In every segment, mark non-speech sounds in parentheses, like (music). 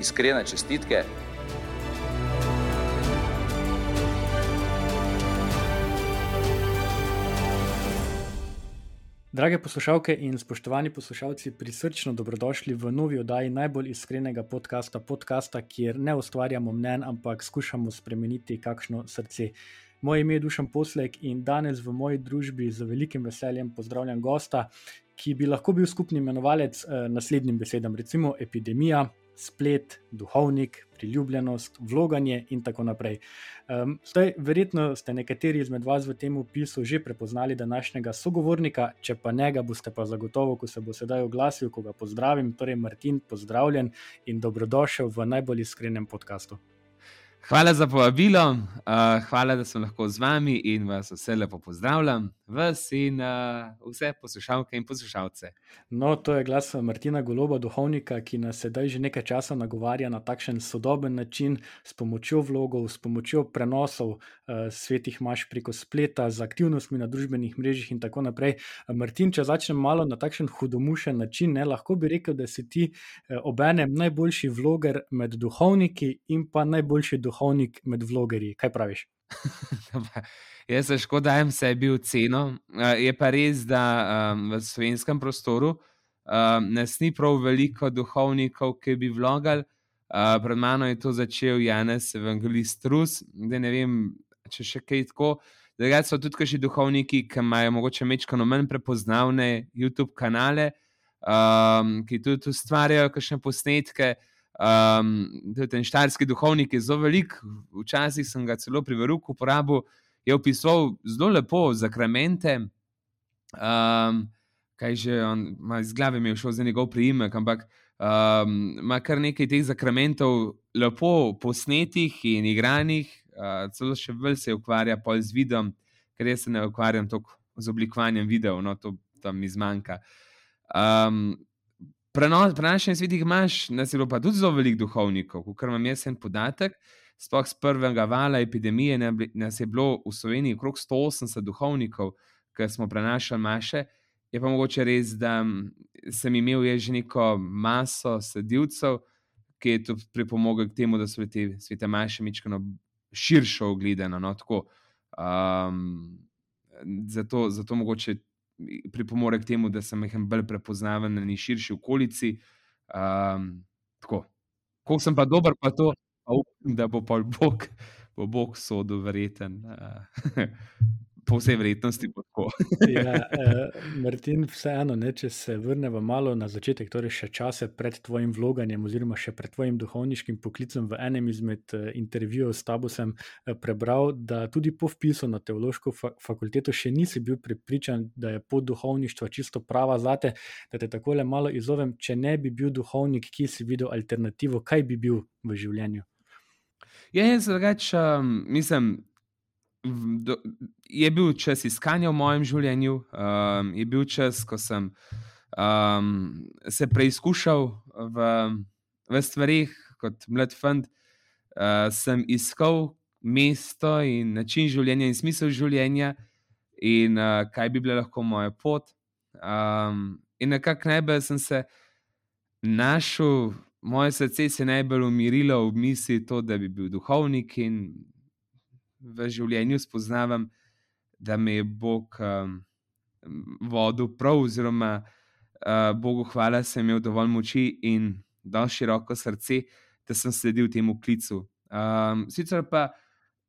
iskrene čestitke. Drage poslušalke in spoštovani poslušalci, prisrčno dobrodošli v novi oddaji najbolj iskrenega podcasta, podcasta, kjer ne ustvarjamo mnen, ampak skušamo spremeniti kakšno srce. Moje ime je Dušan Poslek in danes v moji družbi z velikim veseljem pozdravljam gosta, ki bi lahko bil skupni imenovalec eh, naslednjim besedam, recimo epidemija, splet, duhovnik, priljubljenost, vloganje in tako naprej. Um, zdaj, verjetno ste nekateri izmed vas v tem opisu že prepoznali današnjega sogovornika, če pa ne ga boste pa zagotovo, ko se bo sedaj oglasil, ko ga pozdravim. Torej, Martin, pozdravljen in dobrodošel v najbolj iskrenem podkastu. Hvala za povabilo, uh, hvala, da sem lahko z vami in vas vse lepo pozdravljam, vas in uh, vse poslušalke in poslušalce. No, to je glas Martina Goloba, duhovnika, ki nas sedaj že nekaj časa nagovarja na takšen sodoben način, s pomočjo vlogov, s pomočjo prenosov uh, svetih maš preko spleta, z aktivnostmi na družbenih mrežah in tako naprej. Martin, če začnem malo na takšen hudomušen način, ne, lahko bi rekel, da si ti uh, obenem najboljši vloger med duhovniki in pa najboljši duhovnik duhovnik med vlogerji. Kaj praviš? (laughs) Jaz se škoda, dajem sebi oceno. Je pa res, da um, v slovenskem prostoru um, nas ni prav veliko duhovnikov, ki bi vlogali. Uh, pred mano je to začel Janes Evangelist Rus, da ne vem, če še kaj tako. Drugače so tudi še duhovniki, ki imajo morda mečkano manj prepoznavne YouTube kanale, um, ki tudi ustvarjajo kakšne posnetke. Um, ten štarski duhovnik je zelo velik, včasih sem ga celo pri veruku uporabil, je opisoval zelo lepo zakramente. Um, kaj že on, iz glave mi je šel za njegov priimek, ampak um, ima kar nekaj teh zakramentov, lepo posnetih in igranih, uh, celo še bolj se ukvarja z videom, ker jaz se ne ukvarjam toliko z oblikovanjem videov, no to tam mi zmanjka. Um, prenašanje svetih imaš, nas je pa tudi zelo veliko duhovnikov, kot imam jaz en podatek. Sploh z prvega vala epidemije nas je bilo v Sloveniji okrog 180 duhovnikov, ki smo prenašali maše. Je pa mogoče res, da sem imel že neko maso sedilcev, ki je tudi pripomogel k temu, da so te svete maše mičkano širše ogledane. No, um, zato, zato mogoče pripomore k temu, da sem jih bolj prepoznaven na širši okolici. Um, tako. Ko sem pa dober, pa to, pa upam, da bo pa Bog, bo Bog sodel, verjeten. Uh, (laughs) po vsej vrednosti bo tako. (laughs) ja, uh, Martin, vseeno, ne, če se vrnemo malo na začetek, torej še čase pred tvojim vloganjem, oziroma še pred tvojim duhovniškim poklicem, v enem izmed uh, intervjujev s tabo sem uh, prebral, da tudi po vpisu na teološko fa fakulteto še nisi bil pripričan, da je pot duhovništva čisto prava zate. Da te tako le malo izovem, če ne bi bil duhovnik, ki si videl alternativo, kaj bi bil v življenju. Ja, jaz drugače um, mislim do, je bil čas iskanja v mojem življenju, um, je bil čas, ko sem um, se preizkušal v, v stvarih kot mlad fant. Uh, sem iskal mesto in način življenja, in smisel življenja, in uh, kaj bi bila lahko moja pot. Um, in nekako najbolj sem se našel, moje srce se je najbolj umirilo v misli, to, da bi bil duhovnik in v življenju spoznavam, da me je Bog um, vodil prav, oziroma uh, Bogu hvala, da sem imel dovolj moči in dovolj široko srce, da sem sledil temu klicu. Um, sicer pa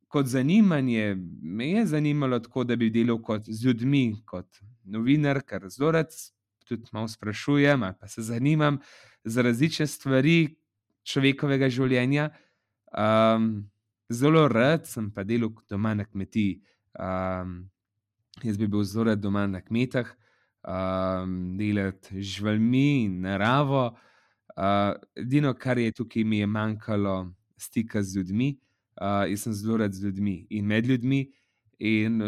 kot zanimanje me je zanimalo tako, da bi delal kot z ljudmi, kot novinar, kar zelo rad tudi malo sprašujem, pa se zanimam za različne stvari človekovega življenja. Um, zelo rad sem pa delal doma na kmetiji. Um, jaz bi bil zelo rad doma na kmetah, um, delati z živalmi in naravo. Uh, edino, kar je tukaj, mi je manjkalo stika z ljudmi. Uh, jaz sem zelo rad z ljudmi in med ljudmi, in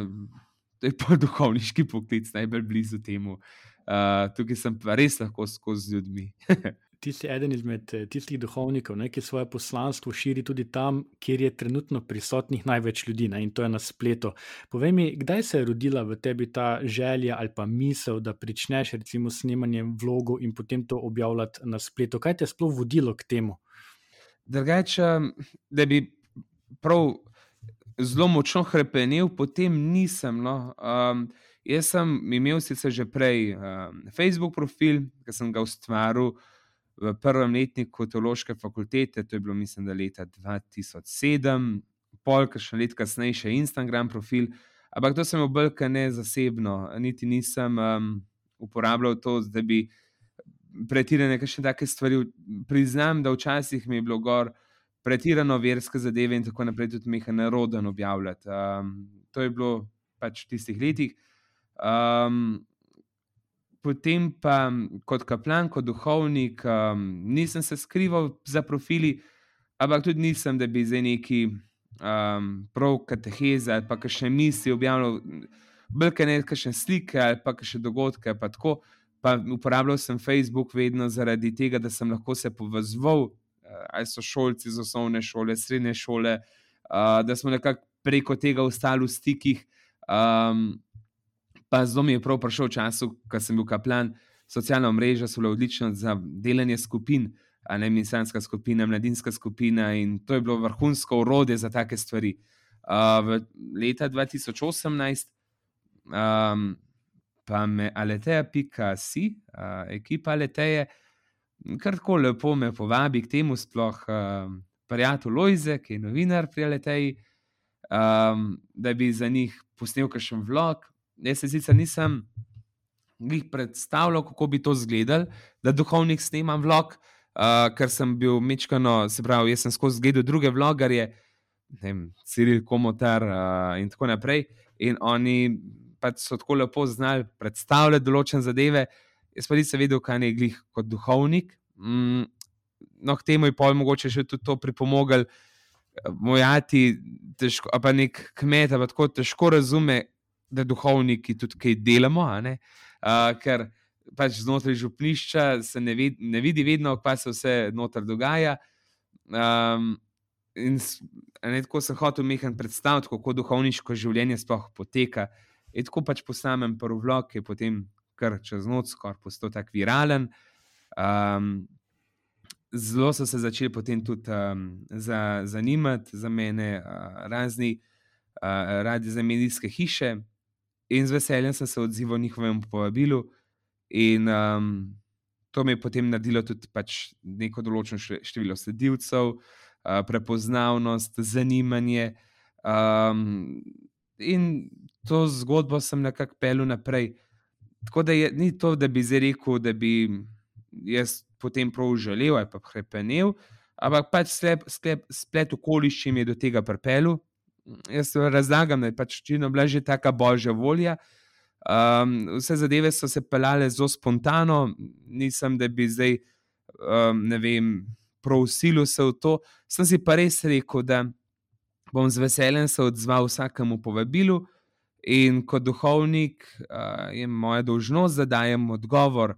to je pa (laughs) duhovniški poklic, najbolj blizu temu. Uh, tukaj sem pa res lahko skozi ljudmi. (laughs) ti si eden izmed eh, tistih duhovnikov, ne, ki svoje poslanstvo širi tudi tam, kjer je trenutno prisotnih največ ljudi, ne, in to je na spletu. Povej mi, kdaj se je rodila v tebi ta želja ali pa misel, da začneš recimo snemanjem vlogo in potem to objavljati na spletu? Kaj te je sploh vodilo k temu? Drugače, da bi prav zelo močno krepenil, potem nisem. No. Um, jaz sem imel sicer že prej um, Facebook profil, ki sem ga ustvaril v prvem letniku teološke fakultete, to je bilo, mislim, da leta 2007, polk še let kasneje, še Instagram profil. Ampak to sem obrnil ne zasebno, niti nisem um, uporabljal to, da bi pretirane kakšne take stvari. Priznam, da včasih mi je bilo gor pretirano verske zadeve in tako naprej, tudi mehko naroden objavljati. Um, to je bilo pač v tistih letih. Um, potem pa kot kaplan, kot duhovnik, um, nisem se skrival za profili, ampak tudi nisem, da bi zdaj neki um, prav kateheze ali pa še misli objavljal, brke ne kakšne slike ali pa še dogodke. Pa tako, pa uporabljal sem Facebook vedno zaradi tega, da sem lahko se povezoval, uh, ali so šolci iz osnovne šole, srednje šole, uh, da smo nekako preko tega ostali v stikih. Um, pa zelo mi je prav prišel v času, ko sem bil kaplan. Socialna mreža so bile odlične za delanje skupin, a ne misijska skupina, mladinska skupina in to je bilo vrhunsko urode za take stvari. Uh, v leta 2018 um, pa me Aleteja pika si, uh, ekipa Aleteje, kar tako lepo me povabi k temu, sploh uh, prijatelj Lojze, ki je novinar pri Aleteji, um, da bi za njih posnel kakšen vlog, Jaz se sicer nisem jih predstavljal, kako bi to izgledalo, da duhovnik snema vlog, uh, ker sem bil mečkano, se pravi, jaz sem skozi gledal druge vlogarje, Ciril Komotar uh, in tako naprej. In oni pač so tako lepo znali predstavljati določene zadeve. Jaz pa nisem vedel, kaj je glih kot duhovnik. Mm, no, k temu je pol mogoče še tudi to pripomogel. Mojati, težko, pa nek kmet, pa tako težko razume, da duhovniki tudi kaj delamo, uh, ker pač znotraj župnišča se ne, ved, ne vidi vedno, kaj se vse znotraj dogaja. Um, in ne, tako sem hotel mehen predstaviti, kako duhovniško življenje sploh poteka. In tako pač po samem prvem ki je potem kar čez noč skoraj postal tako viralen. Um, zelo so se začeli potem tudi um, za, zanimati za mene, uh, razni uh, radi za medijske hiše, in z veseljem sem se odzival njihovemu povabilu. In um, to mi je potem naredilo tudi pač neko določeno število sledilcev, uh, prepoznavnost, zanimanje. Um, in to zgodbo sem nekako pel naprej. Tako da je, ni to, da bi zdaj rekel, da bi jaz potem prav želel ali pa krepenil, ampak pač sklep, sklep, splet okoliščin je do tega pripeljal jaz razlagam, da je pač čino bila že taka božja volja. Um, vse zadeve so se pelale zelo spontano, nisem, da bi zdaj, um, ne vem, prosil se v to. Sem si pa res rekel, da bom z veseljem se odzval vsakemu povabilu in kot duhovnik uh, je moja dolžnost, da dajem odgovor,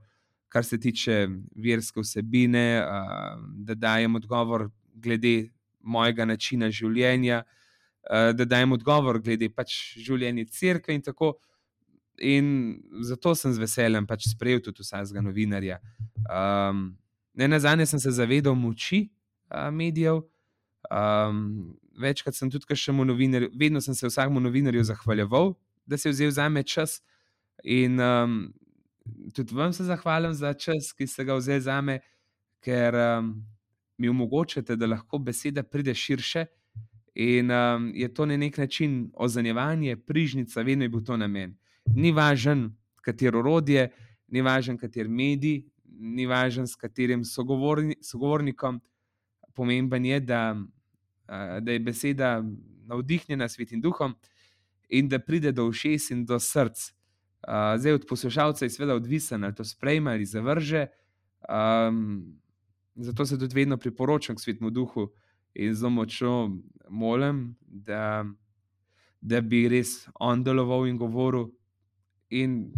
kar se tiče verske vsebine, uh, da dajem odgovor glede mojega načina življenja. Eh, da dajem odgovor glede pač življenja crkve in tako. In zato sem z veseljem pač sprejel tudi vsakega novinarja. Um, ne na zadnje sem se zavedal moči uh, medijev. Um, večkrat sem tudi kašnemu novinarju, vedno sem se vsakemu novinarju zahvaljeval, da si vzel za me čas. In um, tudi vam se zahvaljujem za čas, ki ste ga vzeli za me, ker um, mi omogočate, da lahko beseda pride širše. In um, je to na nek način ozanjevanje, prižnica, vedno je bil to namen. Ni važen, katero orodje, ni važen, kater medij, ni važen, s katerim sogovorni, sogovornikom. Pomemben je, da, uh, da je beseda navdihnjena s svetim duhom in da pride do ušes in do src. Uh, zdaj, od poslušalca je seveda odvisen, ali to sprejme ali zavrže. Um, zato se tudi vedno priporočam k svetmu duhu in zelo močno molim, da, da bi res on deloval in govoril. In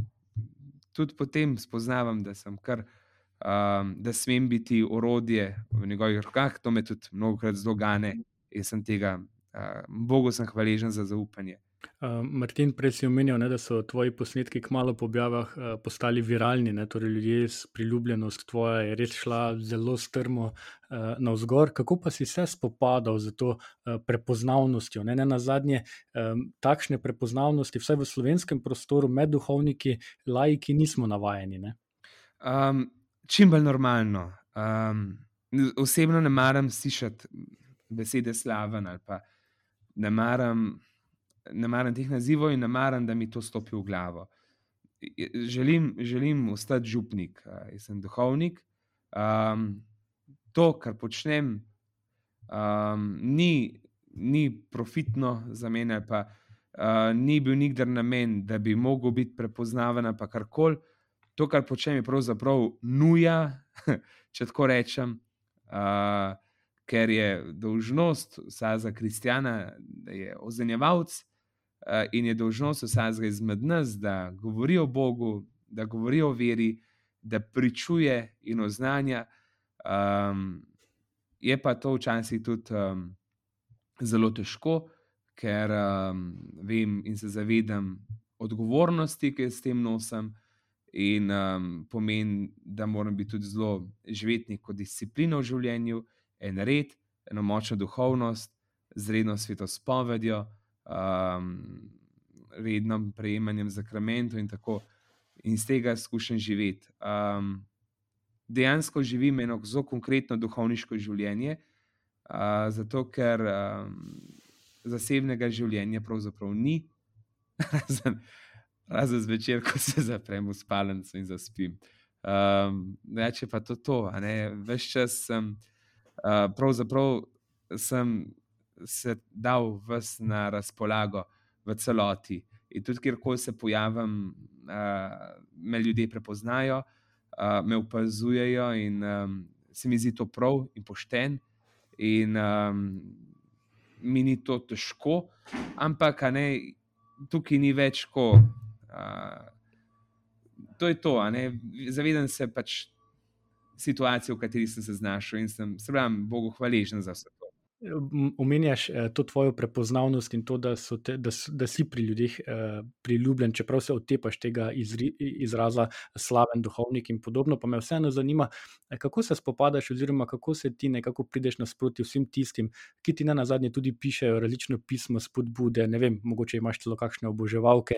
tudi potem spoznavam, da sem kar. Um, da smem biti orodje v njegovih rokah, to me tudi mnogo krat zelo gane in sem tega, uh, Bogu sem hvaležen za zaupanje. Uh, Martin, prej si omenil, ne, da so tvoji posnetki kmalo po objavah uh, postali viralni. Ne, torej ljudje s priljubljenost tvoja je res šla zelo strmo uh, navzgor. Kako pa si se spopadal z to uh, prepoznavnostjo? Ne, ne na zadnje, um, takšne prepoznavnosti, vsaj v slovenskem prostoru, med duhovniki, laiki, nismo navajeni. Ne? Um, čim bolj normalno. Um, osebno ne maram slišati besede slaven ali pa ne maram ne maram teh nazivov in ne maram, da mi to stopi v glavo. Želim, želim ostati župnik, jaz sem duhovnik. Um, to, kar počnem, um, ni, ni profitno za mene, pa uh, ni bil nikdar namen, da bi mogel biti prepoznaven, pa karkoli. To, kar počnem, je pravzaprav nuja, (laughs) če tako rečem. Uh, Ker je dolžnost vsakega kristjana, da je ozenjevalc, in je dolžnost vsakega izmed nas, da govori o Bogu, da govori o veri, da pričuje in oznanja. Um, je pa to včasih tudi um, zelo težko, ker um, vem in se zavedam odgovornosti, ki jo s tem nosim, in um, pomeni, da moram biti tudi zelo živetnik kot disciplina v življenju, en red, eno močno duhovnost, zredno svetospovedjo um, rednim prejemanjem zakramentov in tako, in iz tega skušam živeti. Um, dejansko živim eno zelo konkretno duhovniško življenje, uh, zato ker um, zasebnega življenja pravzaprav ni, (laughs) razen, razen zvečer, ko se zaprem v spalnico in zaspim. Um, več je pa to, to več čas sem, uh, pravzaprav sem se dal vse na razpolago v celoti. In tudi, kjerkoli se pojavim, uh, me ljudje prepoznajo, uh, me opazujejo, in um, se mi zdi to prav in pošten. In um, mi ni to težko, ampak ne, tukaj ni več ko. Uh, to je to. Zavedam se pač situacije, v kateri sem se znašel in sem, se pravi, Bogu hvaležen za vse omenjaš eh, to tvojo prepoznavnost in to, da, te, da, da si pri ljudeh eh, priljubljen, čeprav se otepaš tega izraza slaven duhovnik in podobno. Pa me vseeno zanima, eh, kako se spopadaš, oziroma kako se ti nekako prideš nasproti vsem tistim, ki ti na zadnje tudi pišejo različno pismo, spodbude. Ne vem, mogoče imaš celo kakšne oboževalke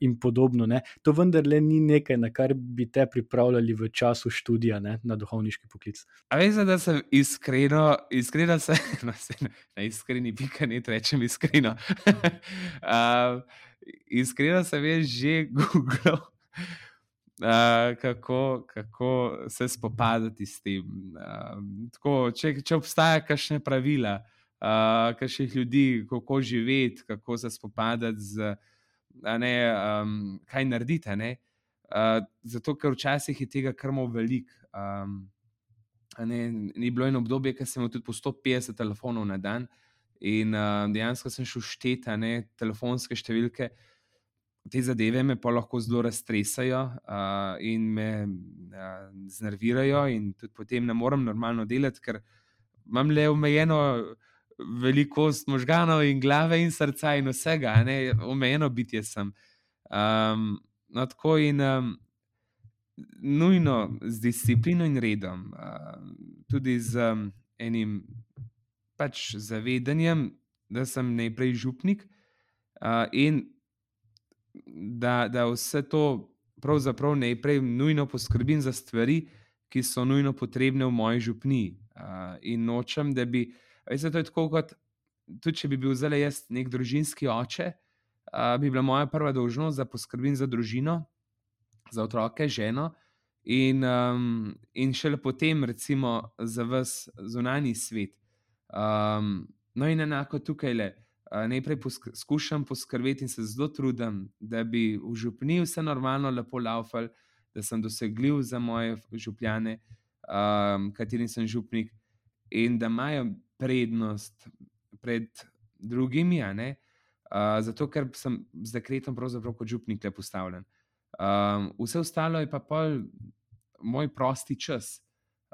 in podobno. Ne? To vendarle ni nekaj, na kar bi te pripravljali v času študija ne? na duhovniški poklic. A veš, da sem iskreno, iskreno se (laughs) no, se na, na iskreni, pika ne rečem iskreno. (laughs) (laughs) uh, iskreno sem jaz že Google, uh, kako, kako se spopadati s tem. Uh, tako, če, če obstaja kakšne pravila, uh, kakšnih ljudi, kako živeti, kako se spopadati z. Ne, um, kaj narediti? Uh, zato, ker včasih je tega kar malo veliko. Um, Ne, ni bilo eno obdobje, ki sem imel tudi po 150 telefonov na dan, in uh, dejansko sem šel šteti ne telefonske številke. Te zadeve me pa lahko zelo raztresajo uh, in me uh, znervirajo, in tudi potem ne morem normalno delati, ker imam le omejeno velikost možganov in glave in srca in vsega, ne, omejeno bitje sem. Um, no, tako in um, nujno z disciplino in redom, tudi z enim pač zavedanjem, da sem najprej župnik in da, da vse to pravzaprav najprej nujno poskrbim za stvari, ki so nujno potrebne v moji župni. In nočem, da bi, veste, to je tako kot. Tudi, če bi bil zdaj jaz nek družinski oče, uh, bi bila moja prva dolžnost, da poskrbim za družino, za otroke, ženo, in, um, in šele potem, recimo, za vse zunanji svet. Um, no, in enako tukaj le. Uh, najprej poskušam poskrbeti in se zelo trudim, da bi v župni vse normalno, lepo laufal, da sem dosegljiv za moje župljane, um, katerim sem župnik, in da imajo prednost pred drugimi, uh, zato ker sem z dekretom pravzaprav kot župnik le postavljen. Um, vse ostalo je pa pol moj prosti čas.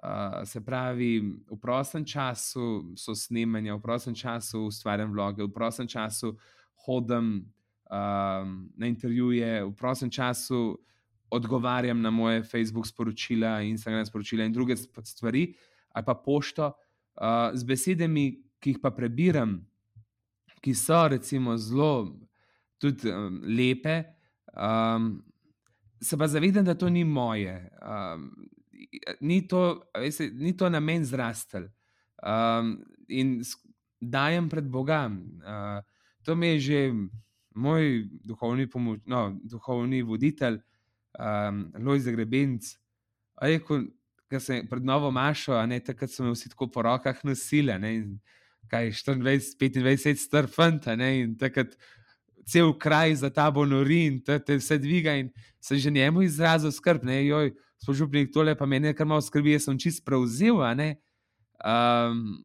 Uh, se pravi, v prostem času so snemanja, v prostem času ustvarjam vloge, v prostem času hodim um, na intervjuje, v prostem času odgovarjam na moje Facebook sporočila, Instagram sporočila in druge stvari, ali pa pošto uh, z besedami, ki jih pa prebiram, ki so recimo zelo tudi um, lepe. Um, Se pa zavedam, da to ni moje, um, ni to, veste, ni to namen zrastel. Um, in dajem pred Boga. Uh, to mi je že moj duhovni, pomoč, no, duhovni voditelj, um, Lojz Grebenc. Rekel, ker sem pred novo mašo, ne takrat so me vsi tako po rokah nosili, ne, kaj 24, 25, strfant, ne, in takrat cel kraj za ta bo nori in te, te vse dviga in se že njemu izrazil skrb, ne, joj, spožupnik tole, pa meni je kar malo skrbi, jaz sem čist prevzel. Um,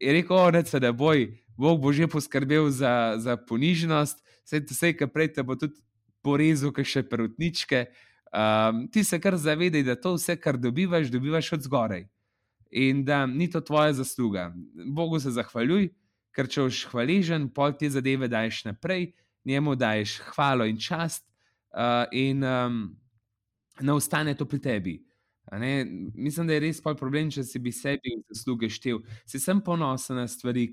je rekel, o, ne, da boj, Bog bo že poskrbel za, za ponižnost, vse, vse, kar prej te bo tudi porezal, kaj še perutničke. Um, ti se kar zavedaj, da to vse, kar dobivaš, dobivaš od zgoraj. In da ni to tvoja zasluga. Bogu se zahvaljuj, ker če boš hvaležen, pol te zadeve daješ naprej, njemu daješ hvalo in čast, uh, in um, ne ostane to pri tebi. Mislim, da je res pol problem, če si bi sebi zasluge štev. Si sem ponosen na stvari,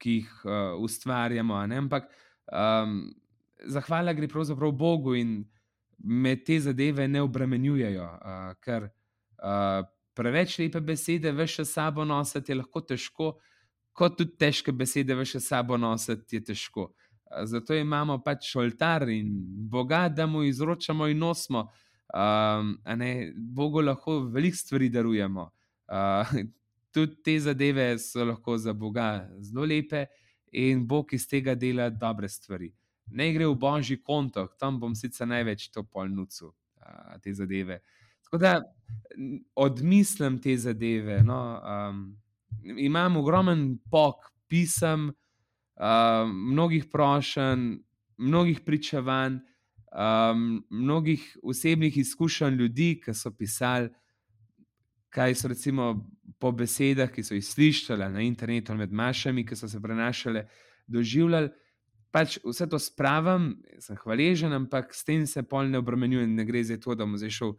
ki jih uh, ustvarjamo, ampak um, zahvala gre pravzaprav Bogu in me te zadeve ne obremenjujejo, uh, ker uh, preveč lepe besede veš s sabo nositi je lahko težko, kot tudi težke besede veš sabo nositi je težko. Uh, zato imamo pač oltar in Boga, da mu izročamo in nosimo. Um, ne, Bogu lahko veliko stvari darujemo. Uh, tudi te zadeve so lahko za Boga zelo lepe, in Bog iz tega dela dobre stvari ne gre v božji konto, tam bom sicer največ to polnucu, te zadeve. Tako da odmislim te zadeve. No, um, imam ogromen pok pisem, um, mnogih prošenj, mnogih pričevanj, um, mnogih osebnih izkušenj ljudi, ki so pisali. Kaj so recimo po besedah, ki so jih slišali na internetu, med mašami, ki so se prenašale, doživljali, pač vse to spravim, sem hvaležen, ampak s tem se pol ne obremenjujem, ne gre za to, da bom zdaj šel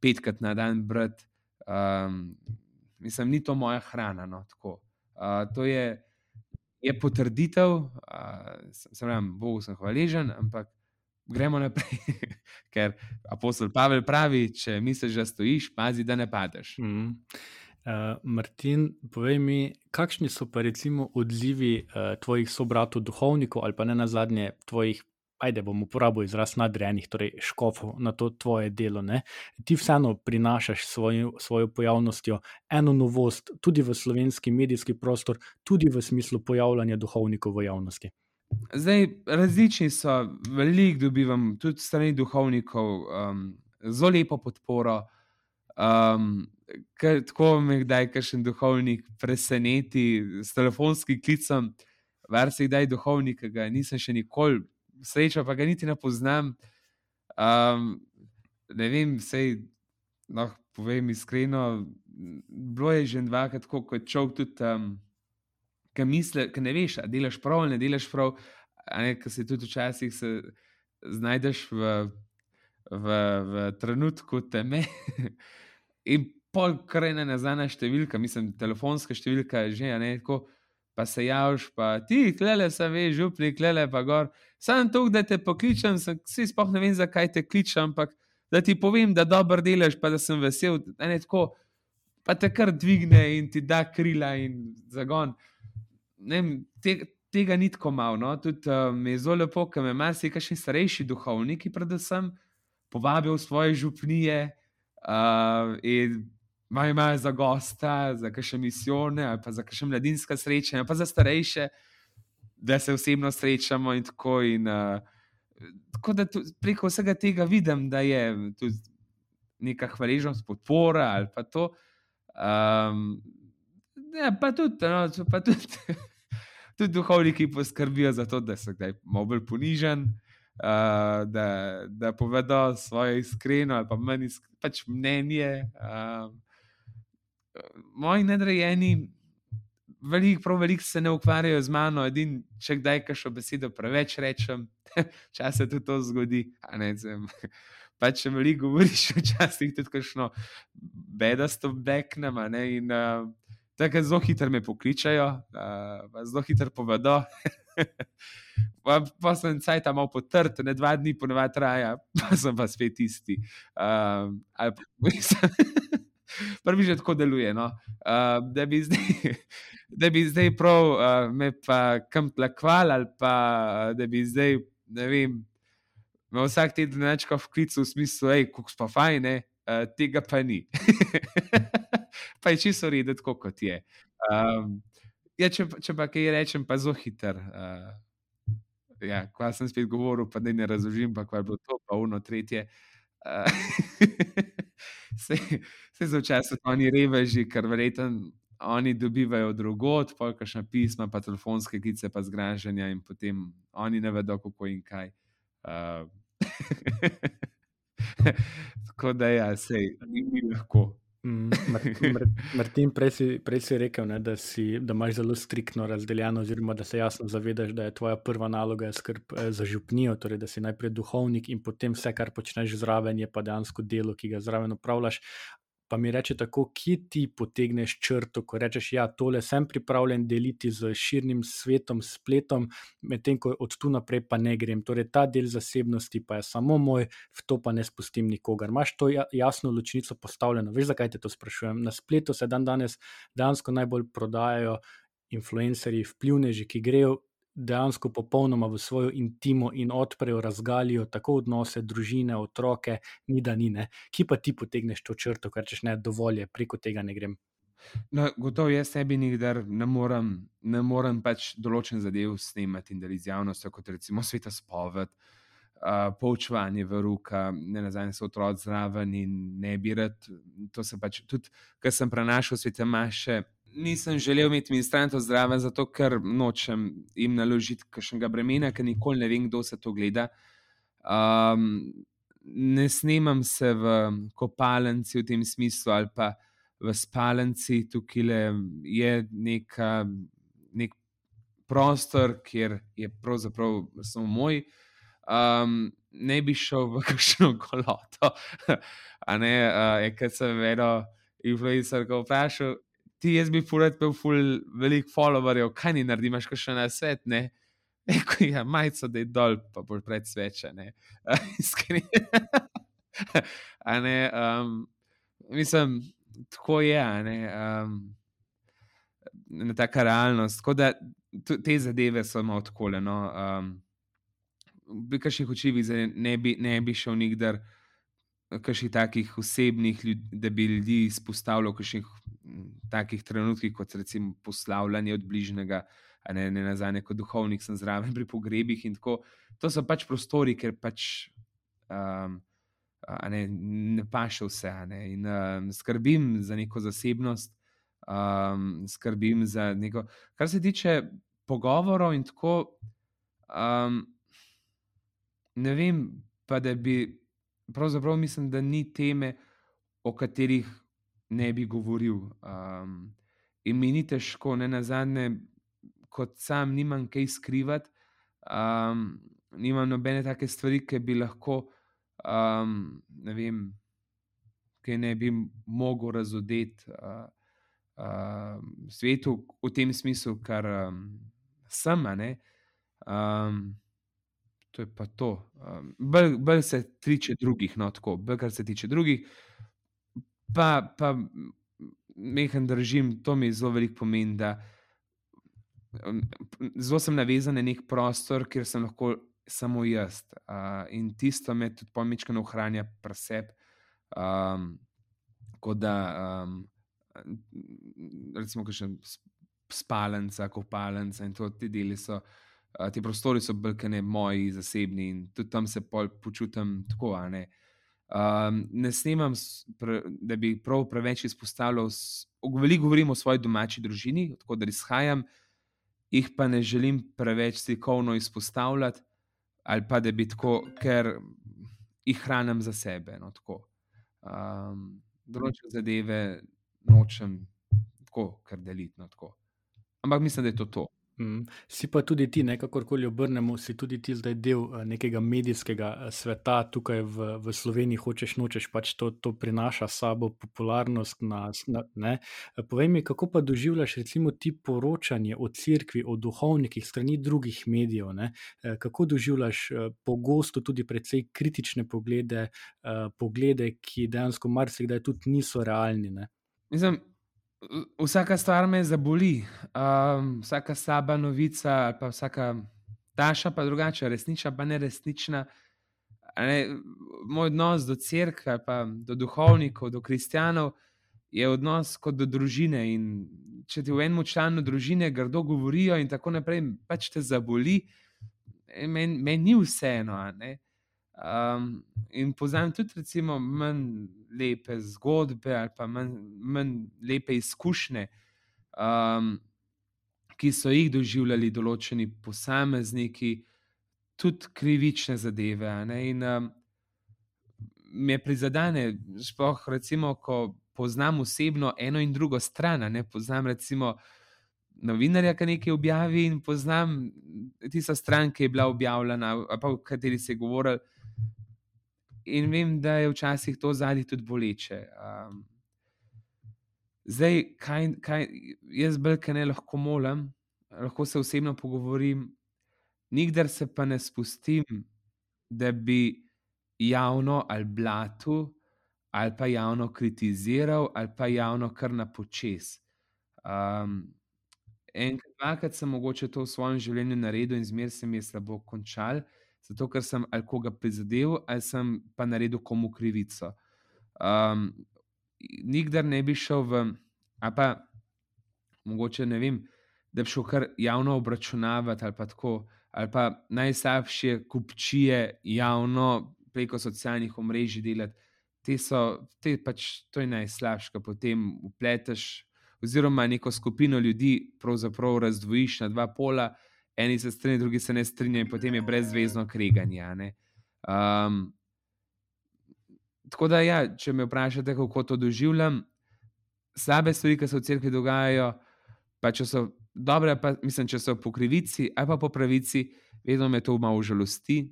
petkrat na dan brati. Um, mislim, ni to moja hrana. No, uh, to je, je potrditev, uh, sem rekel, Bogu sem hvaležen, ampak gremo naprej. (laughs) Ker apostol Pavel pravi, če misliš, da stojiš, pazi, da ne padeš. Mm -hmm. Uh, Martin, povej mi, kakšni so pa recimo odzivi uh, tvojih sobratov, duhovnikov ali pa ne na zadnje tvojih, ajde bomo uporabili izraz nadrejenih, torej škofov na to tvoje delo. Ne? Ti vseeno prinašaš svoj, svojo pojavnostjo eno novost tudi v slovenski medijski prostor, tudi v smislu pojavljanja duhovnikov v javnosti. Zdaj, različni so, veliko dobivam tudi strani duhovnikov, um, zelo lepo podporo. Um, kar, tako me kdaj kakšen duhovnik preseneti s telefonskim klicem, se kdaj duhovnik, ki ga nisem še nikoli srečal, pa ga niti ne poznam. Um, ne vem, sej, no, povem iskreno, bilo je že dvakrat tako, kot človek tudi. Um, Ki misli, ki ne veš, ali delaš prav ali ne delaš prav, ali pa se tudi včasih se znajdeš v, v, v trenutku teme. (laughs) In pol krene nazaj številka, mislim, telefonska številka je že, ne, tako, pa se javiš, pa ti, klele, se veš, župnik, klele, pa gor. Sam to, da te pokličem, vsi spoh ne vem, zakaj te kličem, ampak da ti povem, da dobro delaš, pa da sem vesel, ne tako, pa te kar dvigne in ti da krila in zagon. Ne, te, tega ni tako malo, no? tudi uh, mi je zelo lepo, ker me marsikaj še starejši duhovniki, predvsem, povabijo v svoje župnije. Uh, in imajo imajo za gosta, za kakšne misijone, ali pa za kakšne mladinske sreče, ali pa za starejše, da se osebno srečamo. In tako, in, uh, tako da tu, preko vsega tega vidim, da je tudi neka hvaležnost, podpora ali pa to. Um, ja, pa tudi, no, pa tudi, (laughs) tudi duhovniki poskrbijo za to, da so kdaj malo bolj ponižen, uh, da, da povedo svoje iskreno ali pa iskreno pač mnenje. Uh, moji nadrejeni, veliko, prav veliko se ne ukvarjajo z mano, edin, če kdaj kašo besedo preveč rečem, (laughs) čas se tudi to zgodi. (laughs) Pa če veliko govoriš, (laughs) včasih tudi kakšno bedasto beknem. In uh, tako zelo hitro me pokličajo, uh, zelo hitro povedo. pa, pa sem caj tam malo potrt, ne dva dni ponovadi traja, pa sem pa spet isti. Uh, (laughs) Prvi že tako deluje. No? Uh, da, bi zdaj, (laughs) da bi zdaj prav uh, me pa kam tlakval, ali pa da bi zdaj, ne vem, me vsak teden večkrat v klicu v smislu, hej, kako pa fajn, uh, tega pa ni. (laughs) pa je čisto redo, tako kot je. Um, ja, če, če pa kaj rečem, pa zelo hiter. Uh, ja, ko sem spet govoril, pa ne razložim, pa kaj bo to, pa uno tretje. Uh, se za včasih oni reveži, ker verjetno oni dobivajo drugot, polkašna pisma, pa telefonske klice, pa zgražanja in potem oni ne vedo, kako in kaj. Uh, (laughs) Tako da, ja, sej, ni lahko. (laughs) Martin, prej si, prej si rekel, ne, da, si, da imaš zelo striktno razdeljeno, oziroma da se jasno zavedaš, da je tvoja prva naloga skrb eh, za župnijo, torej da si najprej duhovnik in potem vse, kar počneš zraven, je pa dejansko delo, ki ga zraven upravljaš pa mi reče tako, kje ti potegneš črto, ko rečeš, da ja, tole sem pripravljen deliti z širnim svetom, spletom, medtem ko od tu naprej pa ne grem. Torej, ta del zasebnosti pa je samo moj, v to pa ne spustim nikogar. Imáš to ja, jasno ločnico postavljeno, veš, zakaj te to sprašujem. Na spletu se dan danes dejansko najbolj prodajajo influencerji, vplivneži, ki grejo dejansko popolnoma v svojo intimo in odprejo, razgalijo tako odnose, družine, otroke, ni da ni ne. Ki pa ti potegneš to črto, ker češ ne dovolj, preko tega ne grem. No, gotovo jaz sebi nikdar ne morem, ne morem pač določen zadev snemati in deliti z javnostjo, kot recimo sveta spoved, uh, poučevanje v roka, ne nazaj so otroci zraven in ne bi rad. To se pač tudi, ker sem prenašal svete maše, nisem želel imeti ministrantov zdrave, zato ker nočem jim naložiti kakšnega bremena, ker nikoli ne vem, kdo se to gleda. Um, ne snemam se v kopalnici v tem smislu ali pa v spalnici, tukaj je neka, nek prostor, kjer je pravzaprav samo moj. Um, ne bi šel v (laughs) kakšno koloto. ne, uh, ker sem vedno influencer, ko vprašam, ti jaz bi furat bil ful velik followerjev, kaj ni naredi, imaš še na svet, ne? (laughs) Eko ja, majico, da je dol, pa bolj pred sveče, ne? (laughs) Iskreni. (laughs) a ne, um, mislim, tako je, a ne, um, na taka realnost, tako da te zadeve so malo odkole, no, um, bi kaših očivih ne bi, ne bi šel nikdar, kakšnih takih osebnih, da bi ljudi izpostavljal, kakšnih takih trenutkih, kot recimo poslavljanje od bližnjega, ne, ne nazaj, kot duhovnik, sem zraven (laughs) pri pogrebih in tako. To so pač prostori, ker pač um, ne, ne paše vse. Ne, in um, skrbim za neko zasebnost, um, skrbim za neko. Kar se tiče pogovorov in tako, um, ne vem, pa da bi. Pravzaprav mislim, da ni teme, o katerih ne bi govoril. Um, in mi ni težko, ne na zadnje, kot sam, nimam kaj skrivati, um, nimam nobene take stvari, ki bi lahko, um, ne vem, ki ne bi mogel razodeti uh, uh, svetu v tem smislu, kar um, sem. Um, to je pa to. Um, bolj, se tiče drugih, no tako, bolj kar se tiče drugih pa, pa mehen držim, to mi zelo veliko pomeni. Da, zelo sem navezan na nek prostor, kjer sem lahko samo jaz. Uh, in tisto me tudi pomička ohranja pri sebi. Um, kot da, um, recimo, še spalnica, kopalnica in to ti deli so. Uh, ti prostori so bolj kot ne moji zasebni in tudi tam se počutim tako. Uh, Um, ne snemam, pre, da bi prav preveč izpostavljal, veliko govorim o svoji domači družini, tako da izhajam, jih pa ne želim preveč slikovno izpostavljati, ali pa da bi tako, ker jih hranim za sebe. No, um, Določene zadeve nočem tako, ker deliti. No, Ampak mislim, da je to to. Mm. Si pa tudi ti, ne kakorkoli obrnemo, si tudi ti zdaj del uh, nekega medijskega uh, sveta tukaj v, v Sloveniji, hočeš nočeš, pač to, to prinaša sabo popularnost. Na, na, Povej mi, kako pa doživljaš recimo ti poročanje o cerkvi, o duhovnikih strani drugih medijev, ne? kako doživljaš pogosto tudi precej kritične poglede, poglede ki dejansko marsikdaj tudi niso realni. Ne? Mislim, vsaka stvar me zaboli, um, vsaka slaba novica, ali pa vsaka taša, pa drugače, resnična, pa ne resnična. Ne, moj odnos do crkve, pa do duhovnikov, do kristijanov je odnos kot do družine. In če ti v enem članu družine grdo govorijo, in tako naprej, pač te zaboli, meni men ni vseeno. Um, in poznam tudi, recimo, manj lepe zgodbe ali pa manj, manj lepe izkušnje, um, ki so jih doživljali določeni posamezniki, tudi krivične zadeve. In um, me prizadene, sploh recimo, ko poznam osebno eno in drugo stran. Ne poznam recimo. Novinarja, ki nekaj objavi, in poznam tisto stran, ki je bila objavljena, pa v kateri se je govorilo, in vem, da je včasih to zadnji tudi boleče. Um, zdaj, kaj, kaj jaz brke ne lahko molim, lahko se osebno pogovorim, nikdar se pa ne spustim, da bi javno ali blatu, ali pa javno kritiziral, ali pa javno kar na počes. Um, Enkrat, dvakrat sem mogoče to v svojem življenju naredil, in zmeraj se mi je slabo končal zato ker sem ali koga prizadel, ali sem pa naredil komu krivico. Um, nikdar ne bi šel v, a pa mogoče ne vem, da bi šel kar javno obračunavati ali pa tako, ali pa najslabše kupčije javno preko socialnih omrežij delati. Te so, te pač, to je najslabše, ko potem upleteš, oziroma neko skupino ljudi pravzaprav razdvojiš na dva pola eni se strinjajo, drugi se ne strinjajo, in potem je brezvezno kreganje. Um, tako da, ja, če me vprašate, kako to doživljam, slabe stvari, ki se v cerkvi dogajajo, pa če so dobre, pa mislim, če so po krivici ali pa po pravici, vedno me to malo žalosti,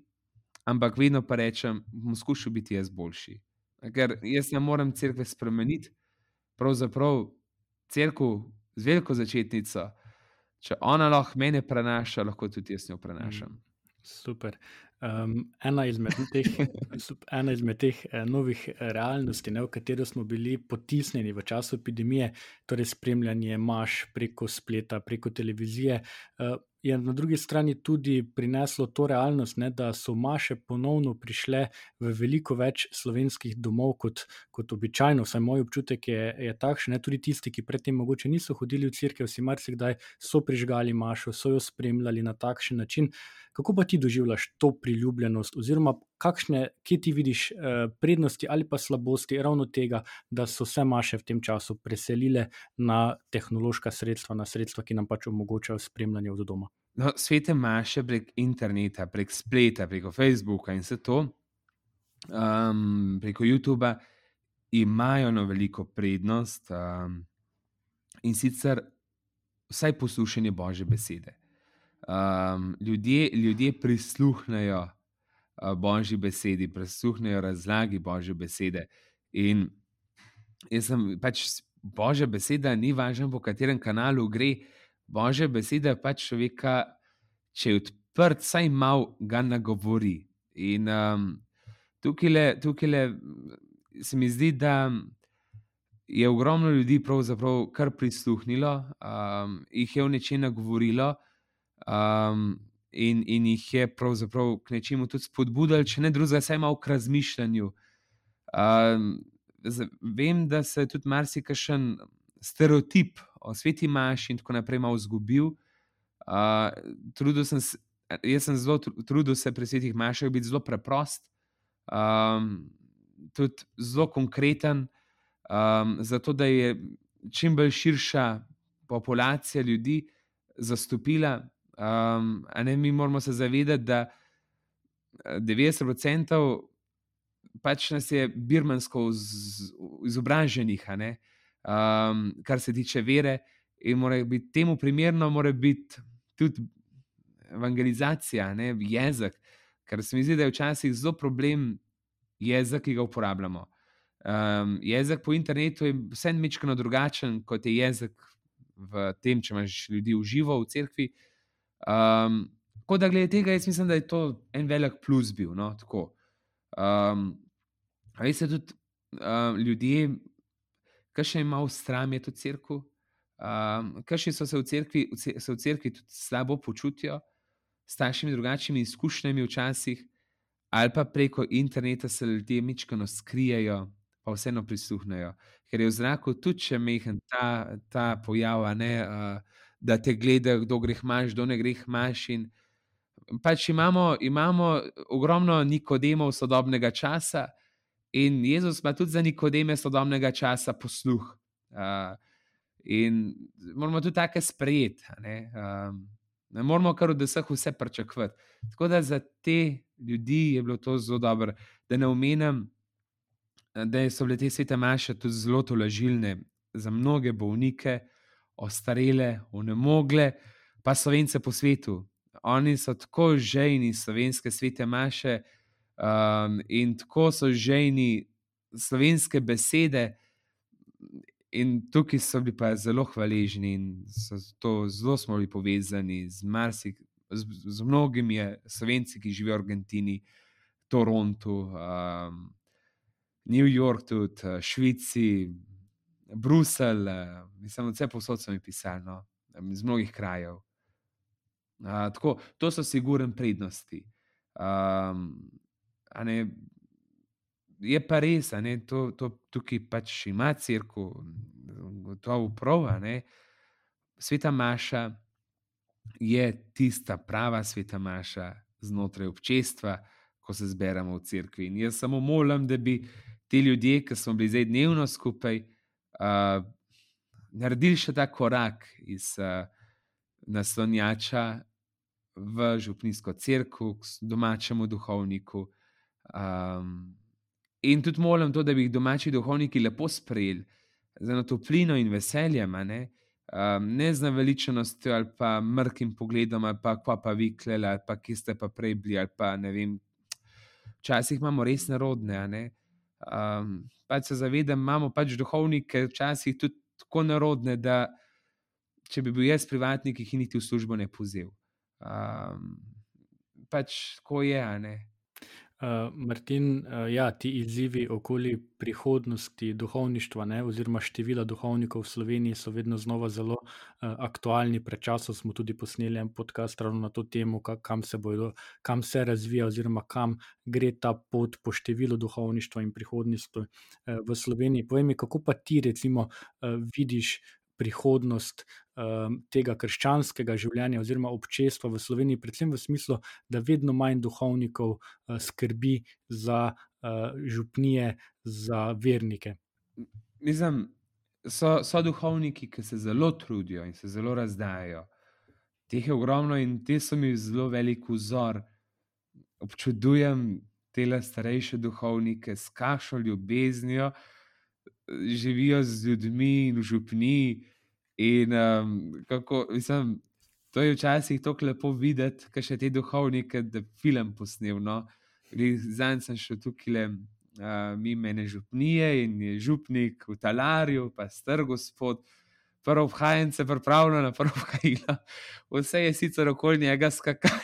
ampak vedno pa rečem, bom skušal biti jaz boljši. Ker jaz ne morem cerkve spremeniti, pravzaprav crkvu z veliko začetnico, če ona lahko mene prenaša, lahko tudi jaz njo prenašam. Mm, super. Um, ena izmed teh, ena izmed teh uh, novih eh, realnosti, ne, v katero smo bili potisnjeni v času epidemije, torej spremljanje maš preko spleta, preko televizije, uh, je na drugi strani tudi prineslo to realnost, ne, da so maše ponovno prišle v veliko več slovenskih domov kot, kot običajno. Vsaj moj občutek je, je takšen. Ne, tudi tisti, ki predtem mogoče niso hodili v crkve, si marsikdaj so prižgali mašo, so jo spremljali na takšen način. Kako pa ti doživljaš to priljubljenost, oziroma kakšne, kje ti vidiš eh, prednosti ali pa slabosti ravno tega, da so se maše v tem času preselile na tehnološka sredstva, na sredstva, ki nam pač omogočajo spremljanje od doma? No, svete maše prek interneta, prek spleta, preko Facebooka in vse to, um, preko YouTuba, imajo na veliko prednost um, in sicer vsaj poslušanje Božje besede um, ljudje, ljudje prisluhnejo uh, božji besedi, prisluhnejo razlagi božje besede. In jaz sem pač božja beseda, ni važno, po katerem kanalu gre. Božja beseda pač človeka, če je odprt, saj malo ga nagovori. In um, tukaj, le, tukaj le, se mi zdi, da je ogromno ljudi pravzaprav kar prisluhnilo, um, jih je v nečem nagovorilo um, in, in jih je pravzaprav k nečemu tudi spodbudil, če ne drugega, vsaj malo k razmišljanju. Um, vem, da se je tudi marsikšen stereotip o sveti maši in tako naprej malo zgubil. Uh, trudil sem se. Jaz sem zelo trudil se pri svetih mašah biti zelo preprost. Um, tudi zelo konkreten, um, zato da je čim bolj širša populacija ljudi zastopila. Um, ne, mi moramo se zavedati, da 90% pač nas je birmansko izobraženih, um, kar se tiče vere, in mora biti temu primerno, mora biti tudi evangelizacija, ne, jezik. Ker se mi zdi, da je včasih zelo problem jezik, ki ga uporabljamo. Um, jezik po internetu je vse nekaj drugačen kot je jezik v tem, če imaš ljudi v živo v cerkvi. Um, tako da, glede tega, jaz mislim, da je to en velik plus bil. No, um, veste, tudi um, ljudje, ki še imajo stram, je to crkvu. Um, Krši so se v cerkvi, se v cerkvi tudi slabo počutijo, s takšnimi drugačnimi izkušnjami, včasih, ali pa preko interneta se ljudje mičkano skrijejo, pa vseeno prisluhnejo. Ker je v zraku tudi če mehen ta, ta pojav, ne, uh, da te gledajo, kdo greh imaš, kdo ne greh imaš. Pač imamo, imamo ogromno nikodemov sodobnega časa, in Jezus ima tudi za nikodeme sodobnega časa posluh. Uh, in moramo tudi take sprejeti. Ne, um, ne moramo kar od vseh vse pričakovati. Tako da za te ljudi je bilo to zelo dobro, da ne omenjam, da so bile te svete maše tudi zelo tolažilne za mnoge bolnike, ostarele, unemogle, pa slovence po svetu. Oni so tako žejni slovenske svete maše um, in tako so žejni slovenske besede. In tukaj so bili pa zelo hvaležni in to zelo smo bili povezani z, marsik, z, z mnogimi slovenci, ki živijo v Argentini, Torontu, um, New York, tudi uh, Švici, Bruselj, uh, mislim, vse posod so mi pisali, no, iz mnogih krajev. Uh, tako, to so sigurne prednosti. Um, ne, je pa res, da to, to tukaj pač ima crkvu, gotovo prav. Sveta Maša je tista prava sveta Maša znotraj občestva, ko se zberemo v crkvi. In jaz samo molim, da bi ti ljudje, ki smo bili zdaj dnevno skupaj, uh, naredili še ta korak iz uh, naslonjača v župnijsko crkvu, k domačemu duhovniku. Um, in tudi molim to, da bi jih domači duhovniki lepo sprejeli z eno toplino in veseljem, ne, um, ne z naveličenostjo ali pa mrkim pogledom, ali pa kva pa vi kleli, ali pa ki ste pa prej bili, ali pa ne vem. Včasih imamo res nerodne, ne. Um, pač se zavedam, imamo pač duhovnike, včasih tudi tako nerodne, da če bi bil jaz privatnik, jih niti v službo ne pozel. Um, pač tako je, ne. Uh, Martin, uh, ja, ti izzivi okoli prihodnosti duhovništva, ne, oziroma števila duhovnikov v Sloveniji, so vedno znova zelo uh, aktualni. Pred časom smo tudi posneli en podcast ravno na to temo, kam se, bojo, kam se razvija, oziroma kam gre ta pot po številu duhovništva in prihodnosti uh, v Sloveniji. Povej mi, kako pa ti, recimo, uh, vidiš prihodnost um, tega krščanskega življenja oziroma občestva v Sloveniji, predvsem v smislu, da vedno manj duhovnikov uh, skrbi za uh, župnije, za vernike. Mislim, so, so duhovniki, ki se zelo trudijo in se zelo razdajajo. Teh je ogromno in te so mi zelo velik vzor. Občudujem te starejše duhovnike s kašo ljubeznijo, živijo z ljudmi in v župni. In um, kako, mislim, to je včasih tako lepo videti, kaj še te duhovnike, da film posnel. No? Zdaj sem šel tukaj le uh, mimo ene župnije in je župnik v talarju, pa star gospod. Prvo vhajence, pripravljeno na prvo kajlo. Vse je sicer okoli njega skakalo,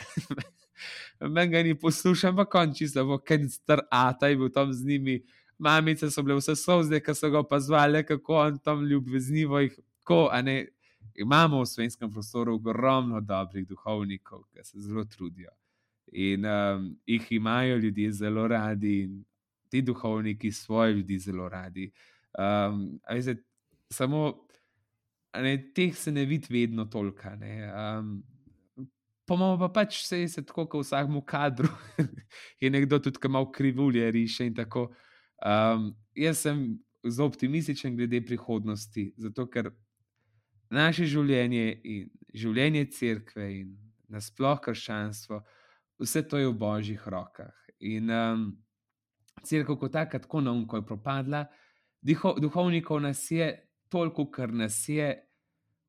(laughs) meni ga ni poslušal, ampak konči se bo, ker je star ata in bil tam z njimi mamice so bile vse sozde, ki so ga opazovali, kako on tam ljubeznivo jih. Ko, ne, imamo v slovenskem prostoru ogromno dobrih duhovnikov, ki se zelo trudijo in um, jih imajo ljudje zelo radi, in ti duhovniki svoje ljudi zelo radi. Um, veste, samo ne, teh se ne vidi vedno toliko. Um, Pomo pa pač se je tako, kot v vsakem kadru, (laughs) je nekdo tudi, ki ima krivulje, riše in tako. Um, jaz sem zelo optimističen glede prihodnosti, zato ker naše življenje in življenje cerkve in nasploh krščanstvo, vse to je v božjih rokah. In um, cerkev kot taka, tako na umko je propadla, Diho, duhovnikov nas je toliko, kar nas je,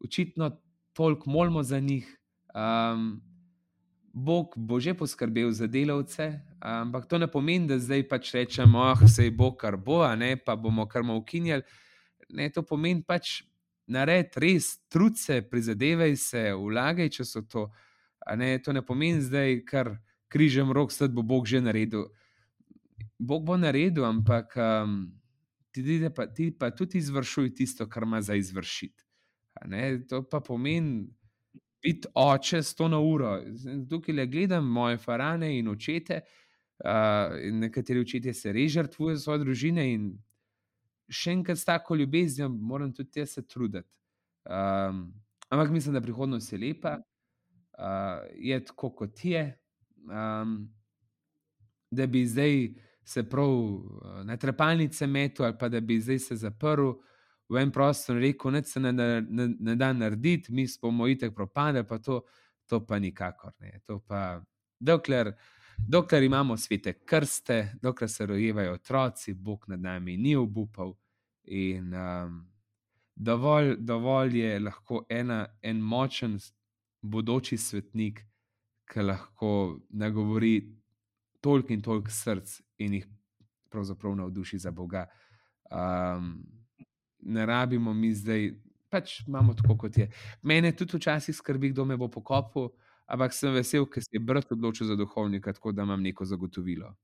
očitno toliko molimo za njih. Um, Bog bo že poskrbel za delavce, ampak to ne pomeni, da zdaj pač rečemo, da oh, se bo kar bo, ne pa bomo kar mu ukinjali. Ne, to pomeni pač narediti res truce, prizadevaj se, vlagaj, če so to. Ne, to ne pomeni zdaj, kar križem rok, da bo Bog že naredil. Bog bo naredil, ampak um, ti, pa, ti pa tudi izvršuj tisto, kar ima za izvršiti. To pa pomeni biti oče sto na uro. Tukaj le gledam moje farane in očete, uh, in nekateri očetje se res žrtvujejo za svoje družine. In še enkrat s tako ljubeznijo moram tudi jaz se truditi. Um, ampak mislim, da prihodnost je lepa, uh, je tako, kot je. Um, da bi zdaj se prav na trepalnice metu, ali pa da bi zdaj se zaprl v en prostor rekel, da se ne, ne, ne da narediti, mi smo itek propadli, pa to, to pa nikakor ne. To pa, dokler, dokler imamo svete krste, dokler se rojevajo otroci, Bog nad nami ni obupal. In um, dovolj, dovolj je lahko ena, en močen, bodoči svetnik, ki lahko nagovori toliko in toliko src in jih pravzaprav navduši za Boga. Um, ne rabimo mi zdaj, pač imamo tako, kot je. Mene tudi včasih skrbi, kdo me bo pokopal, ampak sem vesel, ker se je brat odločil za duhovnika, tako da imam neko zagotovilo.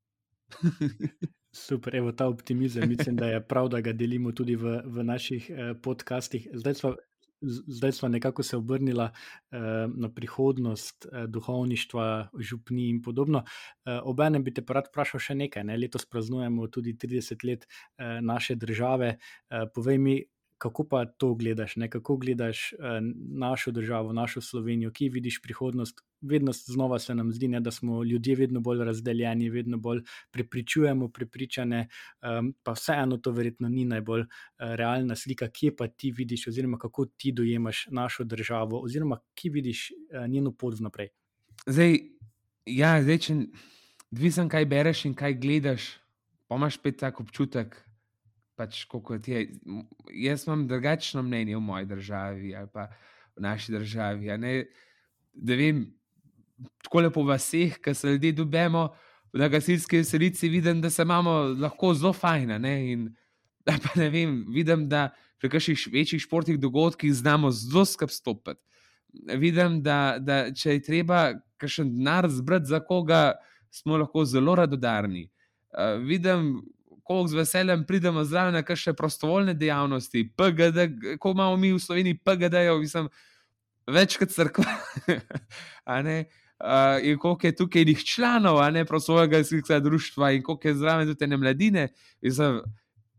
Super, evo ta optimizem. Mislim, da je prav, da ga delimo tudi v, v naših eh, podcastih. Zdaj smo zdaj smo nekako se obrnili eh, na prihodnost eh, duhovništva, župni in podobno. Eh, Obenem bi te rad vprašal še nekaj. Ne? Letos praznujemo tudi 30 let eh, naše države. Eh, povej mi, kako pa to gledaš, ne? kako gledaš eh, našo državo, našo Slovenijo, ki vidiš prihodnost. Vedno znova se nam zdi, ne, da smo ljudje vedno bolj razdeljeni, vedno bolj prepričujemo, prepričane, um, pa vseeno to verjetno ni najbolj uh, realna slika, kje pa ti vidiš, oziroma kako ti dojemaš našo državo, oziroma kje vidiš uh, njeno pot naprej. Zdaj, ja, zdaj, če dvisem, kaj bereš in kaj gledaš, pa imaš spet tak občutek, pač, kot je. Jaz imam drugačno mnenje v moji državi ali pa v naši državi. Da vem, tako lepo v vseh, ki se ljudje dubemo na gasilski veselici, vidim, da se imamo lahko zelo fajn. In (laughs) da pa ne vem, vidim, da pri kakšnih večjih športnih dogodkih znamo zelo skrb stopiti. Vidim, da, da če je treba kakšen denar zbrati za koga, smo lahko zelo radodarni. Uh, vidim, koliko z veseljem pridemo zraven, kaj še prostovoljne dejavnosti, PGD, ko imamo mi v Sloveniji PGD-jev, mislim, več kot crkva. Uh, (laughs) in koliko je tukaj njih članov, a ne prostovoljnega gasilskega društva, in koliko je zraven tudi ne mladine, mislim,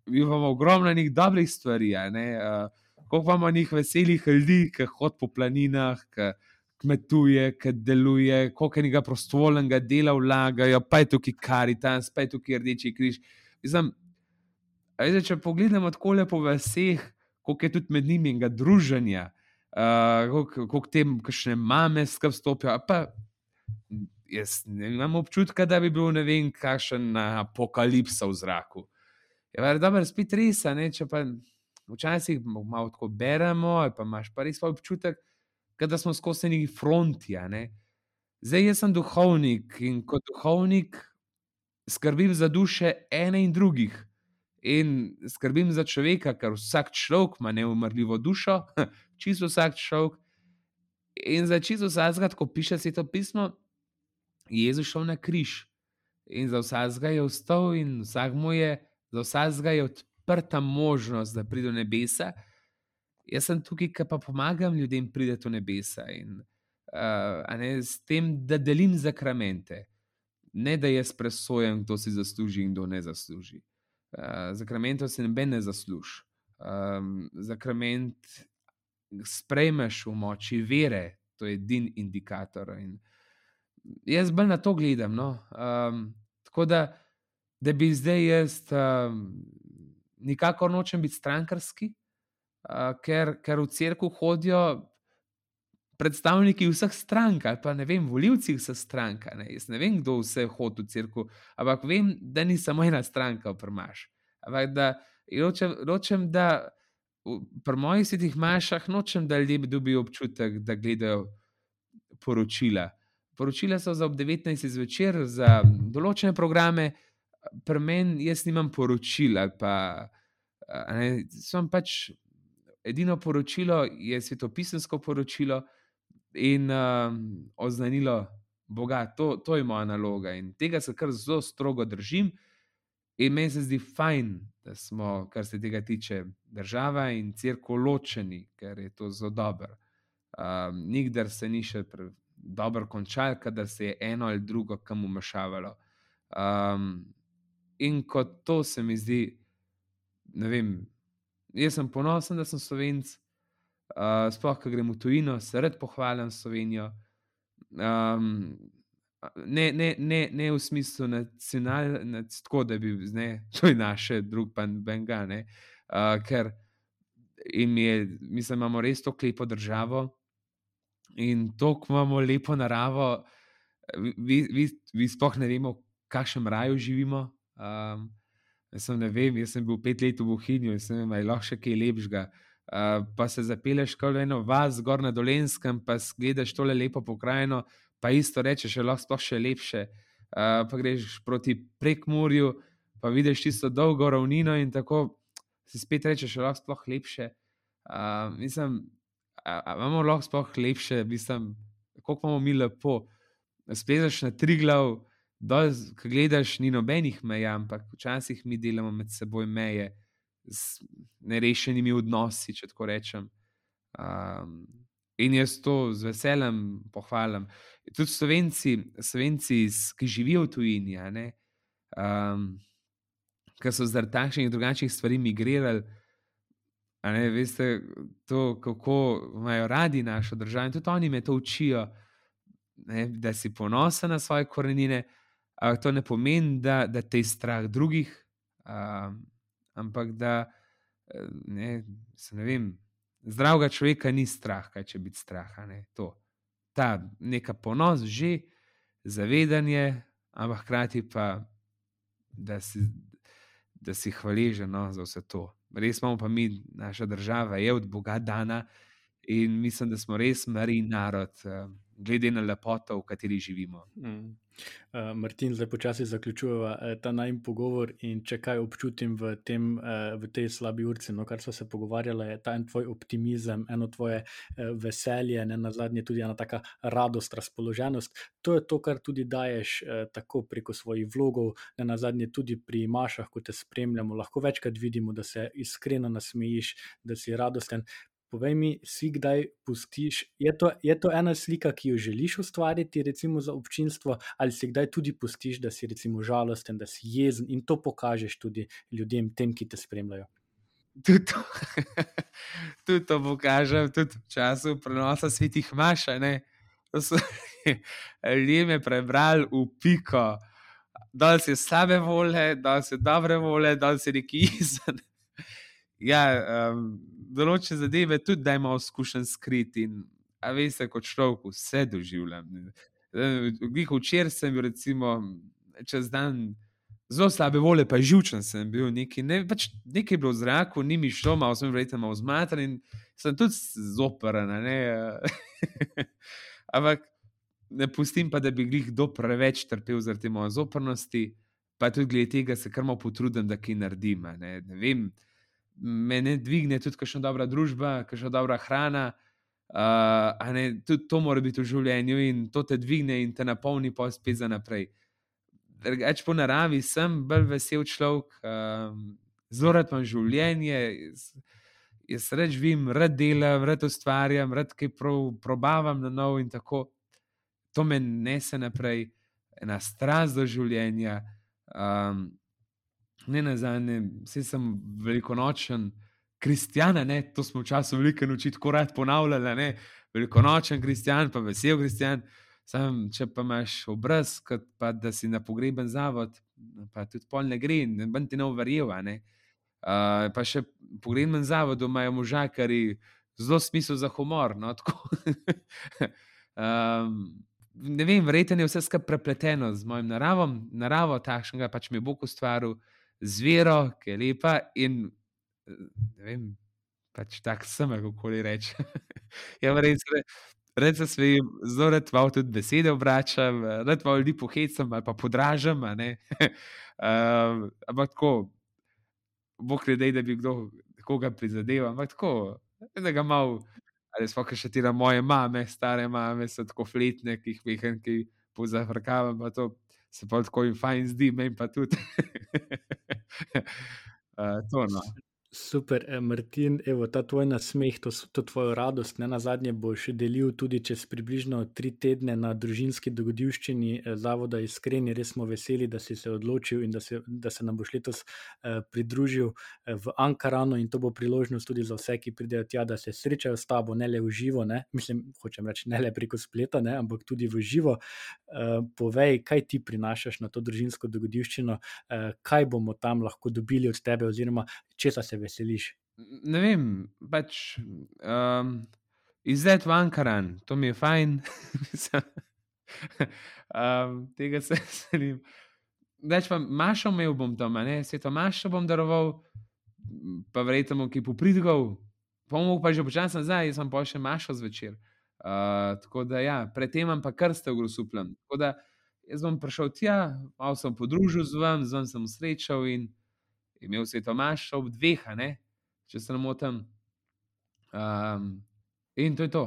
imamo ogromno njih dobrih stvari. Uh, koliko imamo njih veselih ljudi, ki hodijo po planinah, ki kmetuje, ki deluje, koliko je njega prostovoljnega dela vlagajo, pa je tukaj Karitas, pa je tukaj Rdeči križ. Mislim, ajde, če pogledamo tako lepo v vseh, koliko je tudi med njimi in druženja, uh, koliko, koliko tem, kakšne mame skrb stopijo. Jaz imam občutek, da bi bil ne vem, kakšen apokalipsa v zraku. Je pa dobro, spet res, ne, če pa včasih malo tako beremo, pa imaš pa res občutek, da smo skozi neki fronti. Zdaj, jaz sem duhovnik in kot duhovnik skrbim za duše ene in drugih. In skrbim za človeka, ker vsak človek ima neumrljivo dušo, (laughs) čisto vsak človek. In za čisto vsakega, ko piše sveto pismo, je Jezus šel na križ. In za vsakega je vstal, in vsak mu je, za vsakega je odprta možnost, da pride do nebesa. Jaz sem tukaj, ki pa pomagam ljudem priti do nebesa. In, uh, ne, s tem, da delim zakramente ne da jaz presojam, kdo si zasluži in kdo ne zasluži. Uh, eh, zakrament se noben ne zasluži. Um, zakrament sprejmeš v moči vere, to je edini indikator. In jaz bolj na to gledam. No? Um, tako da da bi zdaj jaz um, nikakor nočem biti strankarski, uh, ker, ker v cerkev hodijo predstavniki vseh strank, ali pa ne vem, volivci vseh strank. Ne. Jaz ne vem, kdo vse hodi v cerkev, ampak vem, da ni samo ena stranka prmaš. Ampak da ločem, ločem da pri mojih svetih mašah nočem, da ljudje dobijo občutek, da gledajo poročila. Poročila so za ob 19. zvečer, za določene programe, pri meni jaz nimam poročila. Pa, ne, sem pač edino poročilo, je svetopisansko poročilo in um, oznanilo Boga. To, to je moja naloga in tega se kar zelo strogo držim. In meni se zdi fajn, da smo, kar se tega tiče, država in crkva ločeni, ker je to zelo dobro. Um, nikdar se ni še dobro končal, da se je eno ali drugo kam umešavalo. Um, in kot to se mi zdi, ne vem, jaz sem ponosen, da sem slovenc, uh, sploh, ko grem v tujino, se red pohvalim Slovenijo. Um, ne, ne, ne, ne v smislu nacionalnega, tako da bi ne, (laughs) to je naše, drug pa Benga. Uh, ker je, mislim, imamo res to lepo državo in to, ko imamo lepo naravo, vi, vi, vi sploh ne vemo, v kakšnem raju živimo. Um, jaz, sem, vem, jaz sem bil pet let v Bohinju in sem imel lahko še kaj lepšega. Uh, pa se zapeleš kot eno vas, zgor na dolenskem, pa gledaš tole lepo pokrajino, pa isto rečeš, lahko sploh še lepše. Uh, pa greš proti prekmorju, pa vidiš tisto dolgo ravnino in tako si spet rečeš, lahko sploh lepše. Uh, mislim, da imamo lahko sploh lepše, mislim, kako imamo mi lepo. Splezaš na tri glav, ki gledaš, ni nobenih meja, ampak včasih mi delamo med seboj meje z nerešenimi odnosi, če tako rečem. Um, in jaz to z veseljem pohvalim tudi slovenci, slovenci ki živijo v tujini, um, ki so zaradi takšnih in drugačnih stvari migrirali. Ne, veste, to, kako imajo radi našo državo, in tudi oni me to učijo, ne, da si ponosen na svoje korenine. To ne pomeni, da, da te je strah drugih, um, ampak da ne, ne vem, zdravega človeka ni strah, kaj če biti strah. Ne, ta neka ponos, že zavedanje, ampak hkrati pa, da si, da si hvaležen no, za vse to. Res imamo pa mi, naša država je od Boga dana in mislim, da smo res mari narod, eh, glede na lepoto, v kateri živimo. Mm. Uh, Martin, zdaj počasi zaključujemo uh, ta najmen pogovor. Če kaj občutim v, tem, uh, v tej slabi urci, no, kar smo se pogovarjali, je ta en tvoj optimizem, eno tvoje veselje, ne na zadnje tudi ena taka radost, razpoloženost. To je to, kar tudi daješ tako preko svojih vlogov, ne na zadnje tudi pri Mašah, ko te spremljamo. Lahko večkrat vidimo, da se iskreno nasmejiš, da si radosten. Povej mi, si kdaj pustiš, je to, je to ena slika, ki jo želiš ustvariti, recimo za občinstvo, ali si kdaj tudi pustiš, da si recimo žalosten, da si jezen in to pokažeš tudi ljudem, tem, ki te spremljajo. Tudi to, (laughs) tudi to pokažem, tudi v času prenosa svetih maša. Ljudje me prebrali v piko, da si slabe vole, da si dobre vole, da si neki (laughs) jezen. Ja, um, določene zadeve tudi da imamo izkušen skriti. In, a veste, kot človek vse doživljam. Včeraj sem bil, recimo, čez dan zelo slabe volje, pa živčen sem bil, nekaj, ne, pač nekaj je bilo v zraku, ni mi šlo, malo sem verjetno malo zmatran in sem tudi zoprn. (laughs) Ampak ne pustim pa, da bi jih kdo preveč trpel zaradi moje zoprnosti, pa tudi glede tega se kar malo potrudim, da kaj naredim. Ne, ne vem me ne dvigne tudi kakšna dobra družba, kakšna dobra hrana. Uh, ne, tudi to mora biti v življenju in to te dvigne in te napolni, pa spet za naprej. Reč po naravi sem bolj vesel človek, um, zelo rad imam življenje, jaz, jaz reč vim, rad delam, rad ustvarjam, rad kaj prav, probavam na novo in tako. To me nese naprej, ena strast do življenja. Um, ne na zadnje, vse sem velikonočen, kristjan, to smo včasih veliko noči tako rad ponavljali, ne? velikonočen kristjan, pa vesel kristjan. Sam, če pa imaš obraz, kot pa da si na pogreben zavod, pa tudi pol ne gre, ne bom ti ne verjel. Uh, pa še pogledam na zavodu, imajo moža, kar je zelo smisel za humor. No, (laughs) um, ne vem, verjetno je vse skupaj prepleteno z mojim naravom, naravo takšnega pač mi je Bog ustvaril, zvero, ki je lepa in ne vem, pač tak sem, kako li reče. (laughs) ja, res, res se svojim zelo rad malo tudi besede obračam, rad malo ljudi pohecam ali pa podražam. um, (laughs) ampak tako, Bog ne da bi kdo koga prizadeval, ampak tako, da ga malo ali pa še ti na moje mame, stare mame, so tako fletne, ki jih vihem, ki pozafrkavam, pa to se pa tako in fajn zdi, meni pa tudi. uh, (laughs) to no. Super, eh, Martin, evo, ta tvoj nasmeh, to, to tvojo radost, ne na zadnje boš delil tudi čez približno tri tedne na družinski dogodivščini eh, Zavoda Iskreni. Res smo veseli, da si se odločil in da se, da se nam boš letos eh, pridružil eh, v Ankaranu in to bo priložnost tudi za vse, ki pridejo tja, da se srečajo s tabo, ne le v živo, ne? mislim, hočem reči, ne le preko spleta, ne? ampak tudi v živo. Eh, povej, kaj ti prinašaš na to družinsko dogodivščino, eh, kaj bomo tam lahko dobili od tebe oziroma česa se veseliš? Ne vem, pač um, izlet v Ankaran, to mi je fajn. (laughs) (laughs) um, tega se (laughs) veselim. Več pa mašo imel bom tam, ne, se to mašo bom daroval, pa verjetno ki popridgal, pomoč pa že počasi nazaj, jaz sem pa še mašo zvečer. Uh, tako da ja, predtem pa krste v grosuplem. Tako da jaz bom prišel tja, malo sem podružil z vami, z vami sem srečal in imel se je Tomaš ob dveh, ne? če se ne motim. Um, in to je to.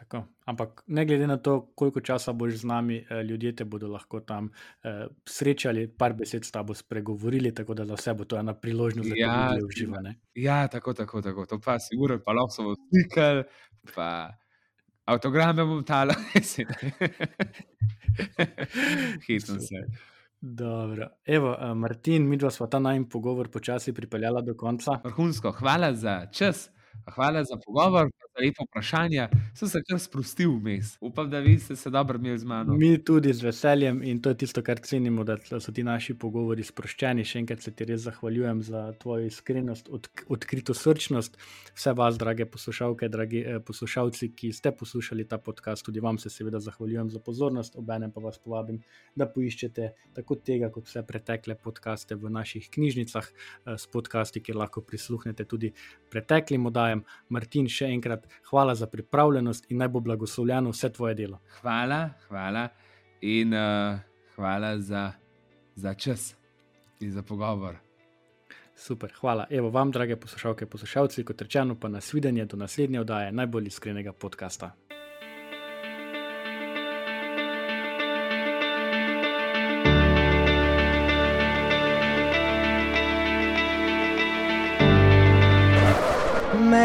Tako. Ampak ne glede na to, koliko časa boš z nami, eh, ljudje te bodo lahko tam eh, srečali, par besed s tabo spregovorili, tako da za vse bo to ena priložnost, da ja, te bodo uživali. Ja, tako, tako, tako. To pa si uro, pa lahko smo slikali, pa avtograme bom tala. (laughs) (laughs) Hitno se. Dobro. Evo, uh, Martin, mi dva smo ta najmen pogovor počasi pripeljala do konca. Vrhunsko, hvala za čas. Hvala za pogovor, za lepo vprašanje. Sem se kar sprostil vmes. Upam, da vi ste se dobro imeli z mano. Mi tudi z veseljem in to je tisto, kar cenimo, da so ti naši pogovori sproščeni. Še enkrat se ti res zahvaljujem za tvojo iskrenost, od, odkrito srčnost. Vse vas, drage poslušalke, dragi eh, poslušalci, ki ste poslušali ta podcast, tudi vam se seveda zahvaljujem za pozornost. Obenem pa vas povabim, da poiščete tako tega, kot vse pretekle podcaste v naših knjižnicah eh, s podcasti, kjer lahko prisluhnete tudi preteklim oddajam. Martin, še enkrat hvala za pripravljenost in naj bo blagoslovljeno vse tvoje delo. Hvala, hvala in uh, hvala za, za čas in za pogovor. Super, hvala. Evo vam, drage poslušalke in poslušalci, kot rečeno, pa nasvidenje do naslednje oddaje najbolj iskrenega podcasta.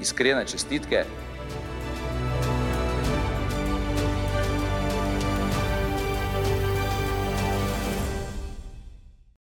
Iskrene čestitke